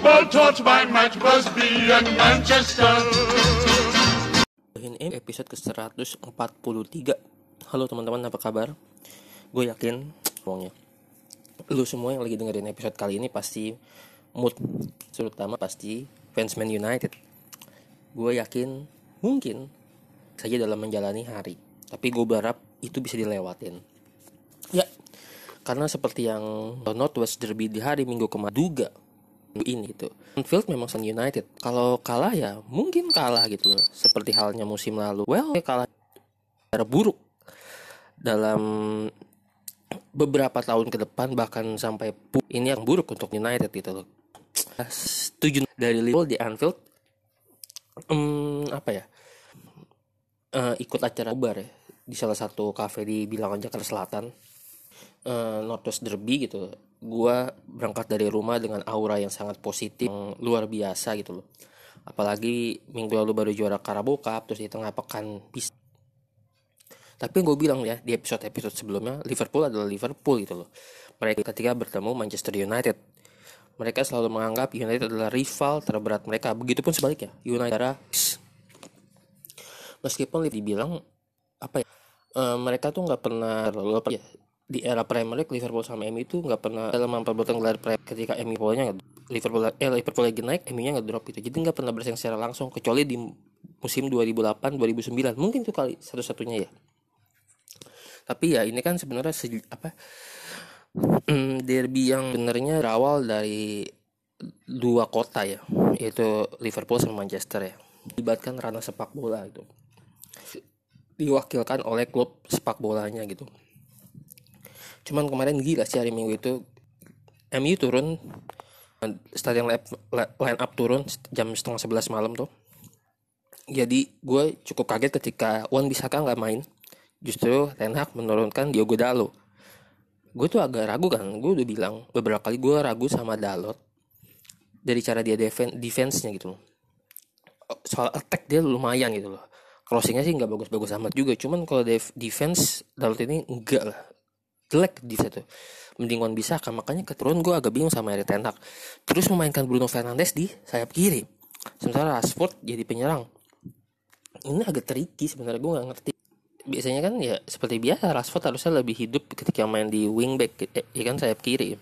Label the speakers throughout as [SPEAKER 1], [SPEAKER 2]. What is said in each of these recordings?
[SPEAKER 1] Football taught by Matt Busby and Manchester.
[SPEAKER 2] Ini episode ke-143 Halo teman-teman apa kabar? Gue yakin ngomongnya Lu semua yang lagi dengerin episode kali ini pasti mood Terutama pasti fans Man United Gue yakin mungkin saja dalam menjalani hari Tapi gue berharap itu bisa dilewatin Ya karena seperti yang Northwest Derby di hari Minggu kemarin duga ini itu Anfield memang Sun United. Kalau kalah ya mungkin kalah gitu loh. Seperti halnya musim lalu. Well kalah secara buruk dalam beberapa tahun ke depan bahkan sampai ini yang buruk untuk United gitu loh. Setuju dari Liverpool di Anfield um, apa ya uh, ikut acara bar ya. Di salah satu kafe di Bilangan Jakarta Selatan. Uh, Northwest Derby gitu gue berangkat dari rumah dengan aura yang sangat positif yang luar biasa gitu loh. Apalagi minggu lalu baru juara Carabao Cup terus di tengah pekan bis. Tapi gue bilang ya di episode episode sebelumnya Liverpool adalah Liverpool gitu loh. Mereka ketika bertemu Manchester United mereka selalu menganggap United adalah rival terberat mereka. Begitupun sebaliknya United adalah meskipun dibilang apa ya uh, mereka tuh nggak pernah lalu apa ya di era Premier League Liverpool sama MU itu nggak pernah dalam memperebutkan gelar Premier ketika MU polanya Liverpool eh Liverpool lagi naik MU-nya nggak drop gitu. Jadi nggak pernah bersaing secara langsung kecuali di musim 2008 2009 mungkin itu kali satu-satunya ya. Tapi ya ini kan sebenarnya apa mm, derby yang sebenarnya berawal dari dua kota ya yaitu Liverpool sama Manchester ya. Dibatkan ranah sepak bola itu diwakilkan oleh klub sepak bolanya gitu cuman kemarin gila sih hari minggu itu. MU turun. Starting line up turun jam setengah sebelas malam tuh. Jadi gue cukup kaget ketika Wan Bisaka nggak main. Justru Ten Hag menurunkan Diogo Dalo gue tuh agak ragu kan. Gue udah bilang beberapa kali gue ragu sama Dalot. Dari cara dia defense defense-nya gitu loh. Soal attack dia lumayan gitu loh. Crossingnya sih nggak bagus-bagus amat juga. Cuman kalau defense Dalot ini enggak lah jelek di situ. Mending Wan bisa kan makanya keturun gue agak bingung sama Erik Ten Hag. Terus memainkan Bruno Fernandes di sayap kiri. Sementara Rashford jadi penyerang. Ini agak tricky sebenarnya gue nggak ngerti. Biasanya kan ya seperti biasa Rashford harusnya lebih hidup ketika main di wingback eh, ya kan sayap kiri.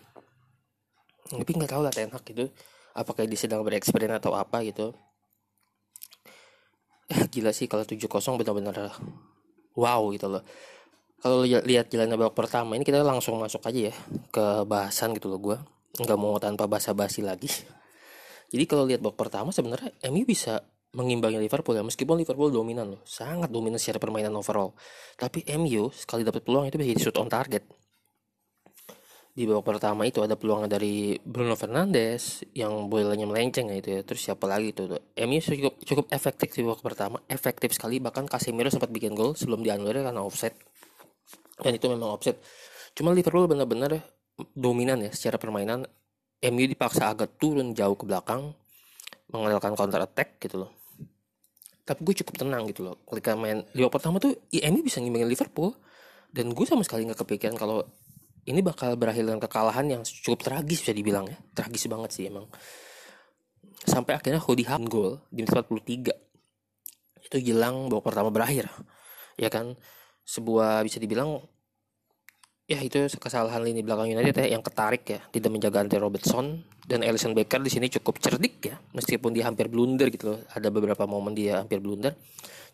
[SPEAKER 2] Tapi nggak tahu lah Ten Hag itu apakah dia sedang bereksperimen atau apa gitu. Ya gila sih kalau 7-0 benar-benar wow gitu loh kalau lihat jalannya babak pertama ini kita langsung masuk aja ya ke bahasan gitu loh gue nggak mau tanpa basa-basi lagi. Jadi kalau lihat babak pertama sebenarnya MU bisa mengimbangi Liverpool ya meskipun Liverpool dominan loh sangat dominan secara permainan overall. Tapi MU sekali dapat peluang itu bisa shoot on target. Di babak pertama itu ada peluang dari Bruno Fernandes yang bolanya melenceng gitu ya. Terus siapa lagi itu? Tuh MU cukup cukup efektif di babak pertama efektif sekali. Bahkan Casemiro sempat bikin gol sebelum dianulir karena offset dan itu memang offset. Cuma Liverpool benar-benar dominan ya secara permainan. MU dipaksa agak turun jauh ke belakang mengandalkan counter attack gitu loh. Tapi gue cukup tenang gitu loh ketika main babak pertama tuh ya MU bisa ngimbangin Liverpool. Dan gue sama sekali nggak kepikiran kalau ini bakal berakhir dengan kekalahan yang cukup tragis bisa dibilang ya. Tragis banget sih emang. Sampai akhirnya Hodi Hap gol di menit 43 itu hilang babak pertama berakhir ya kan sebuah bisa dibilang ya itu kesalahan lini belakang United ya yang ketarik ya tidak menjaga Andre Robertson dan Alisson Becker di sini cukup cerdik ya meskipun dia hampir blunder gitu loh. Ada beberapa momen dia hampir blunder.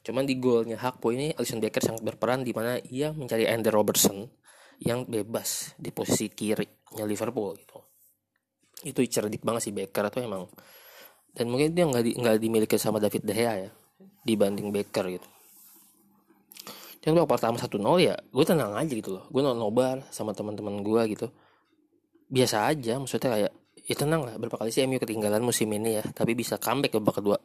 [SPEAKER 2] Cuman di golnya Hakpo ini Alisson Becker sangat berperan di mana ia mencari Andre Robertson yang bebas di posisi kirinya Liverpool gitu. Itu cerdik banget sih Becker atau emang. Dan mungkin dia nggak di, nggak dimiliki sama David De Gea ya dibanding Becker gitu dan babak pertama satu nol ya gue tenang aja gitu loh. Gue nobar sama teman-teman gue gitu. Biasa aja maksudnya kayak ya tenang lah berapa kali sih MU ketinggalan musim ini ya tapi bisa comeback ke babak kedua.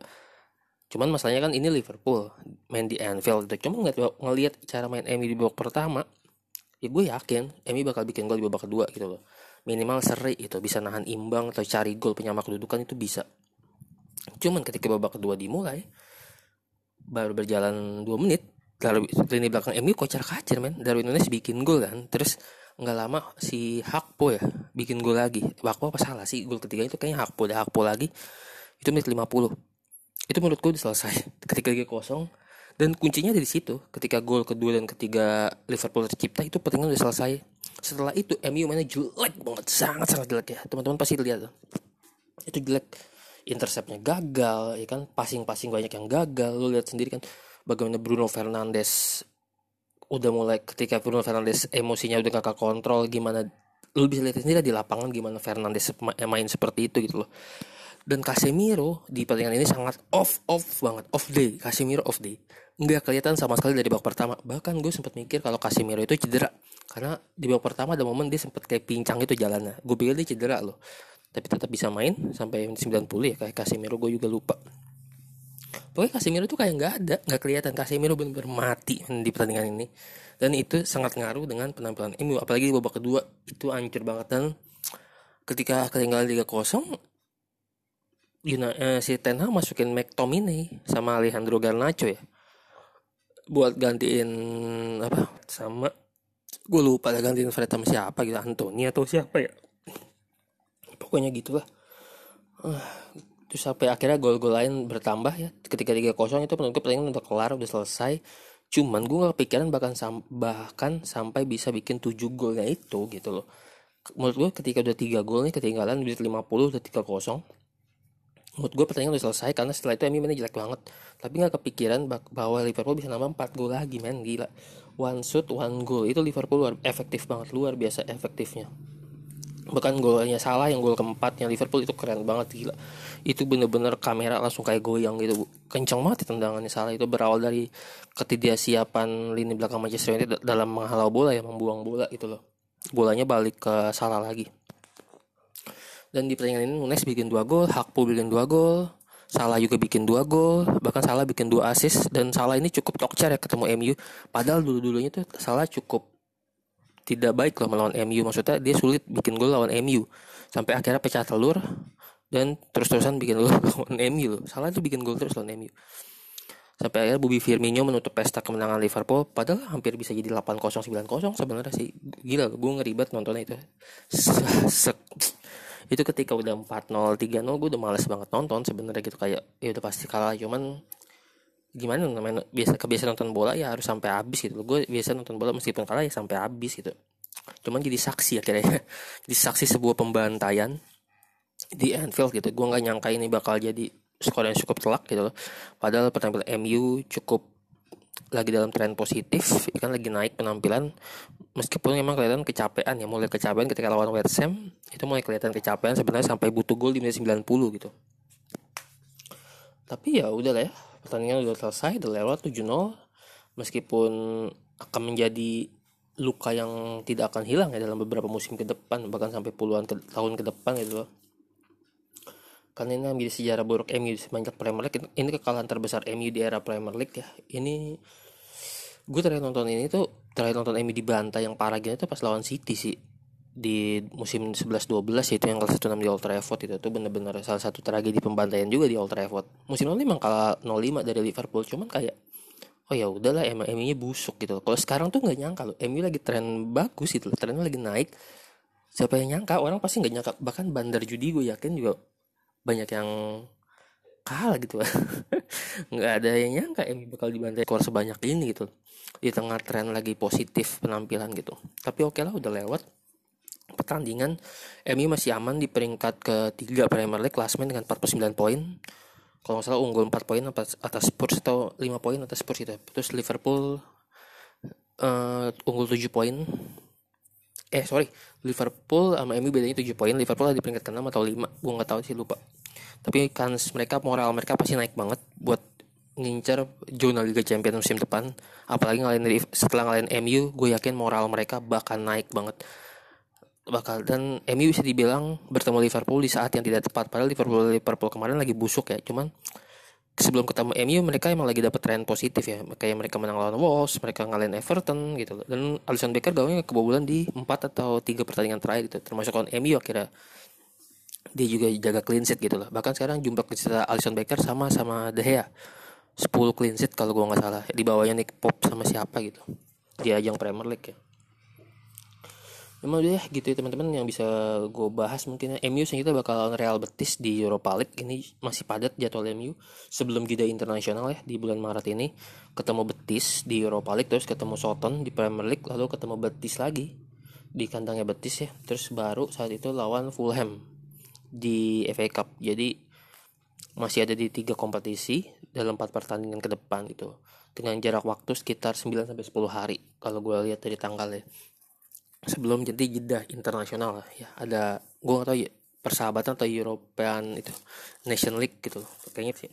[SPEAKER 2] Cuman masalahnya kan ini Liverpool main di Anfield gitu. cuma nggak ngelihat cara main MU di babak pertama ya gue yakin MU bakal bikin gol di babak kedua gitu loh. Minimal seri itu bisa nahan imbang atau cari gol penyama kedudukan itu bisa. Cuman ketika babak kedua dimulai baru berjalan 2 menit lalu lini belakang MU kocar kacir men. Darwin Nunes bikin gol kan. Terus nggak lama si Hakpo ya bikin gol lagi. Hakpo apa salah sih? Gol ketiga itu kayaknya Hakpo deh Hakpo lagi. Itu menit 50 itu menurut gue udah selesai. Ketika dia kosong. Dan kuncinya dari situ. Ketika gol kedua dan ketiga Liverpool tercipta itu pertandingan udah selesai. Setelah itu MU mainnya jelek banget. Sangat sangat jelek ya. Teman-teman pasti lihat itu jelek. Interceptnya gagal ya kan? Passing-passing banyak yang gagal. Lu lihat sendiri kan bagaimana Bruno Fernandes udah mulai ketika Bruno Fernandes emosinya udah kakak kontrol gimana lu bisa lihat sendiri di lapangan gimana Fernandes main seperti itu gitu loh. Dan Casemiro di pertandingan ini sangat off off banget off day. Casemiro off day. Nggak kelihatan sama sekali dari babak pertama. Bahkan gue sempat mikir kalau Casemiro itu cedera. Karena di babak pertama ada momen dia sempat kayak pincang itu jalannya. Gue pikir dia cedera loh. Tapi tetap bisa main sampai 90 ya kayak Casemiro gue juga lupa pokoknya Casemiro tuh kayak nggak ada nggak kelihatan. Casemiro benar-benar mati di pertandingan ini. Dan itu sangat ngaruh dengan penampilan MU apalagi di babak kedua itu hancur banget. Dan ketika ketinggalan 3-0 Yuna, eh, si Ten Hag masukin McTominay sama Alejandro Garnacho ya. Buat gantiin apa sama gue lupa ada gantiin Fred sama siapa gitu Anthony atau siapa ya. Pokoknya gitulah. Uh, terus sampai akhirnya gol-gol lain bertambah ya. Ketika tiga kosong itu menurut gue pertandingan udah kelar udah selesai. Cuman gue gak kepikiran bahkan sam bahkan sampai bisa bikin tujuh golnya itu gitu loh. Menurut gue ketika udah tiga gol nih ketinggalan menit 50 udah tiga kosong. Menurut gue pertandingan udah selesai karena setelah itu MU mainnya jelek banget. Tapi nggak kepikiran bahwa Liverpool bisa nambah 4 gol lagi men. Gila. One shoot one goal. Itu Liverpool luar efektif banget luar biasa efektifnya bahkan golnya salah yang gol keempatnya Liverpool itu keren banget gila. Itu bener-bener kamera langsung kayak goyang gitu kencang banget tendangannya salah. Itu berawal dari ketidaksiapan lini belakang Manchester United dalam menghalau bola ya membuang bola gitu loh. Bolanya balik ke salah lagi. Dan di pertandingan ini Nunes bikin dua gol Hakpo bikin dua gol Salah juga bikin dua gol bahkan Salah bikin dua assist dan Salah ini cukup tokcer ya ketemu MU padahal dulu dulunya tuh Salah cukup tidak baik loh melawan MU maksudnya dia sulit bikin gol lawan MU sampai akhirnya pecah telur dan terus-terusan bikin gol lawan MU loh Salah tuh bikin gol terus lawan MU sampai akhirnya Bobby Firmino menutup pesta kemenangan Liverpool. Padahal hampir bisa jadi 8-0 9-0 sebenarnya sih. Gila gue ngeribet nontonnya itu. Itu ketika udah 4-0 3-0 gue udah males banget nonton sebenarnya gitu. Kayak ya udah pasti kalah. Cuman gimana namanya biasa kebiasaan nonton bola ya harus sampai habis gitu. Gue biasa nonton bola meskipun kalah ya sampai habis gitu. Cuman jadi saksi akhirnya. Jadi saksi sebuah pembantaian di Anfield gitu. Gue nggak nyangka ini bakal jadi skor yang cukup telak gitu loh. Padahal penampilan MU cukup lagi dalam tren positif. Kan lagi naik penampilan. Meskipun memang kelihatan kecapean ya. Mulai kecapean ketika lawan West Ham itu mulai kelihatan kecapean sebenarnya sampai butuh gol di menit 90 gitu tapi ya udah lah ya pertandingan udah selesai udah lewat 7-0 meskipun akan menjadi luka yang tidak akan hilang ya dalam beberapa musim ke depan bahkan sampai puluhan ke, tahun ke depan gitu loh. Karena ini menjadi sejarah buruk MU semenjak Premier League. Ini kekalahan terbesar MU di era Premier League ya. Ini gue terakhir nonton ini tuh terakhir nonton MU dibantai yang parah gitu pas lawan City sih di musim 11-12 itu yang kalah 1-6 di Old Trafford itu tuh bener-bener salah satu tragedi pembantaian juga di Old Trafford. Musim lalu memang kalah 0-5 dari Liverpool cuman kayak oh ya udahlah emang MU nya busuk gitu kalau sekarang tuh nggak nyangka loh MU lagi tren bagus itu trennya lagi naik. Siapa yang nyangka? Orang pasti nggak nyangka bahkan bandar judi gue yakin juga banyak yang kalah gitu. Nggak ada yang nyangka MU bakal dibantai skor sebanyak ini gitu di tengah tren lagi positif penampilan gitu. Tapi oke lah udah lewat pertandingan MU masih aman di peringkat ketiga Premier League klasmen dengan 49 poin. Kalau nggak salah unggul 4 poin atas, Spurs atau 5 poin atas Spurs itu. Terus Liverpool uh, unggul 7 poin. Eh sorry. Liverpool sama MU bedanya 7 poin. Liverpool di peringkat ke-6 atau 5 gue nggak tahu sih lupa. Tapi kan mereka moral mereka pasti naik banget buat ngincer zona Liga Champions musim depan. Apalagi ngalahin setelah ngalahin MU gue yakin moral mereka bakal naik banget bakal dan MU bisa dibilang bertemu Liverpool di saat yang tidak tepat. Padahal Liverpool Liverpool kemarin lagi busuk ya cuman sebelum ketemu MU mereka emang lagi dapat tren positif ya. Kayak mereka menang lawan Wolves mereka ngalahin Everton gitu loh. Dan Alisson Becker gawangnya kebobolan di 4 atau tiga pertandingan terakhir gitu termasuk lawan MU akhirnya. Dia juga jaga clean sheet gitu loh. Bahkan sekarang jumlah clean Alisson Becker sama sama De Gea. 10 clean sheet kalau gua nggak salah. Di bawahnya Nick Pop sama siapa gitu. Di ajang Premier League ya Memang udah gitu ya teman-teman yang bisa gue bahas mungkin ya. MU kita bakal Real Betis di Europa League. Ini masih padat jadwal MU sebelum jeda internasional ya di bulan Maret ini ketemu Betis di Europa League terus ketemu Soton di Premier League lalu ketemu Betis lagi di kandangnya Betis ya. Terus baru saat itu lawan Fulham di FA Cup. Jadi masih ada di tiga kompetisi dalam empat pertandingan ke depan gitu. Dengan jarak waktu sekitar 9 sampai 10 hari kalau gue lihat dari tanggalnya sebelum jadi jeda internasional ya. Ada gue gak tau ya persahabatan atau European itu Nation League gitu loh kayaknya sih.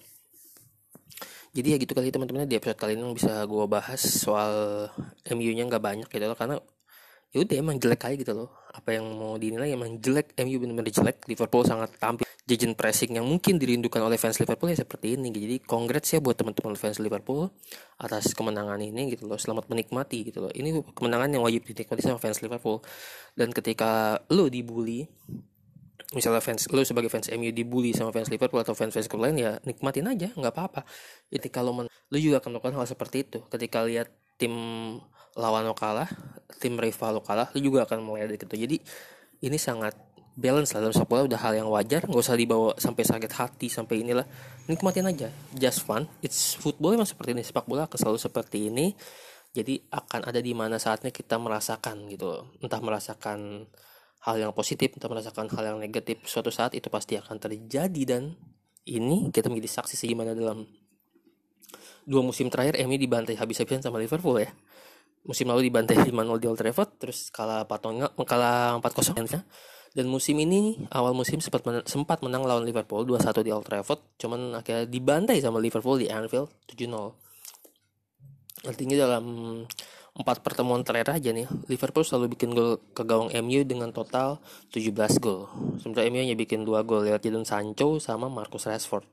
[SPEAKER 2] Jadi ya gitu kali teman-teman di episode kali ini bisa gue bahas soal MU nya nggak banyak gitu loh karena ya udah emang jelek aja gitu loh. Apa yang mau dinilai emang jelek. MU benar-benar jelek. Liverpool sangat tampil jajan pressing yang mungkin dirindukan oleh fans Liverpool ya seperti ini. Jadi congrats ya buat teman-teman fans Liverpool atas kemenangan ini gitu loh. Selamat menikmati gitu loh. Ini kemenangan yang wajib dinikmati sama fans Liverpool. Dan ketika lo dibully misalnya fans lo sebagai fans MU dibully sama fans Liverpool atau fans fans klub lain ya nikmatin aja. Nggak apa-apa. Kalau men lo juga akan melakukan hal seperti itu. Ketika lihat tim lawan lo kalah tim rival lo kalah lo juga akan mulai dari itu jadi ini sangat balance lah. Dalam sepak bola udah hal yang wajar nggak usah dibawa sampai sakit hati sampai inilah. Nikmatin aja just fun. It's football emang seperti ini sepak bola akan selalu seperti ini. Jadi akan ada di mana saatnya kita merasakan gitu entah merasakan hal yang positif entah merasakan hal yang negatif suatu saat itu pasti akan terjadi. Dan ini kita menjadi saksi segimana dalam dua musim terakhir MU dibantai habis-habisan sama Liverpool ya musim lalu dibantai 5-0 di Old Trafford terus kalah 4 kalah 4-0 dan musim ini awal musim sempat menang, sempat menang lawan Liverpool 2-1 di Old Trafford, cuman akhirnya dibantai sama Liverpool di Anfield 7-0. Artinya dalam empat pertemuan terakhir aja nih, Liverpool selalu bikin gol ke gawang MU dengan total 17 gol. Sementara MU hanya bikin 2 gol lewat Jadon Sancho sama Marcus Rashford.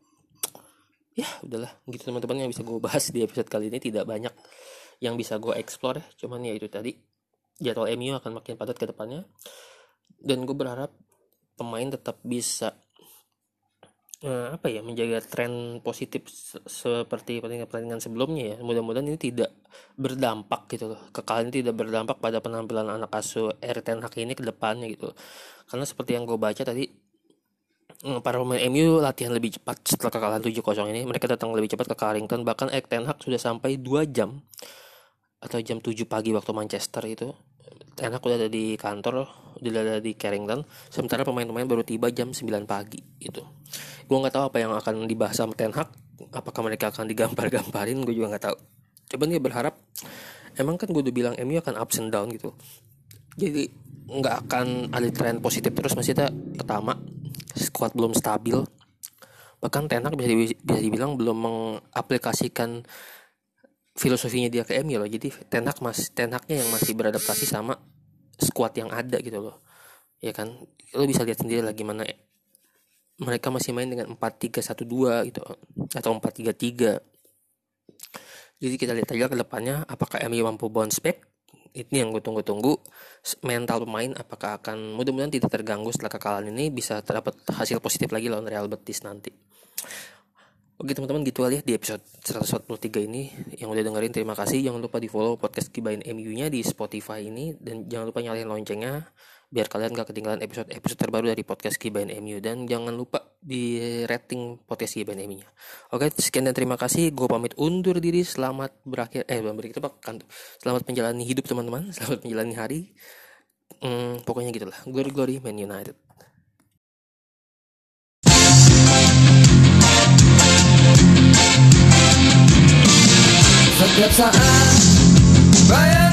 [SPEAKER 2] Ya, udahlah, gitu teman-teman yang bisa gue bahas di episode kali ini tidak banyak yang bisa gue explore ya, cuman ya itu tadi jadwal MU akan makin padat ke depannya. Dan gue berharap pemain tetap bisa uh, apa ya menjaga tren positif se seperti pertandingan-pertandingan sebelumnya ya. Mudah-mudahan ini tidak berdampak gitu loh. Kekalahan ini tidak berdampak pada penampilan anak asuh Ten Hag ini ke depannya gitu. Karena seperti yang gue baca tadi eh, para pemain MU latihan lebih cepat setelah kekalahan 7-0 ini. Mereka datang lebih cepat ke Carrington. Bahkan Ten Hag sudah sampai 2 jam atau jam 7 pagi waktu Manchester itu Ten Hag udah ada di kantor udah ada di Carrington. Sementara pemain-pemain baru tiba jam 9 pagi gitu. Gue nggak tahu apa yang akan dibahas sama Ten Hag. Apakah mereka akan digambar-gamparin gue juga nggak tahu. Coba nih berharap emang kan gue udah bilang MU akan ups and down gitu. Jadi nggak akan ada tren positif terus. Masih ada pertama squad belum stabil. Bahkan Ten Hag bisa, bisa dibilang belum mengaplikasikan filosofinya dia ke MU loh. Jadi Ten Hag mas Ten Hagnya yang masih beradaptasi sama squad yang ada gitu loh. Ya kan? Lo bisa lihat sendiri lah gimana mereka masih main dengan 4-3-1-2 gitu atau 4-3-3 jadi kita lihat aja ke depannya apakah MU mampu bounce back? Ini yang gue tunggu-tunggu. Mental pemain apakah akan mudah-mudahan tidak terganggu setelah kekalahan ini bisa terdapat hasil positif lagi lawan Real Betis nanti Oke teman-teman gitu aja di episode 143 ini. Yang udah dengerin terima kasih. Jangan lupa di follow podcast Kibain MU-nya di Spotify ini. Dan jangan lupa nyalain loncengnya biar kalian gak ketinggalan episode-episode terbaru dari podcast Kibain MU dan jangan lupa di rating podcast Kibain MU-nya. Oke sekian dan terima kasih. Gue pamit undur diri. Selamat berakhir eh berakhir itu kan. Selamat menjalani hidup teman-teman. Selamat menjalani hari. Hmm, pokoknya gitulah. Glory glory Man United.
[SPEAKER 3] Setiap saat Bayang selalu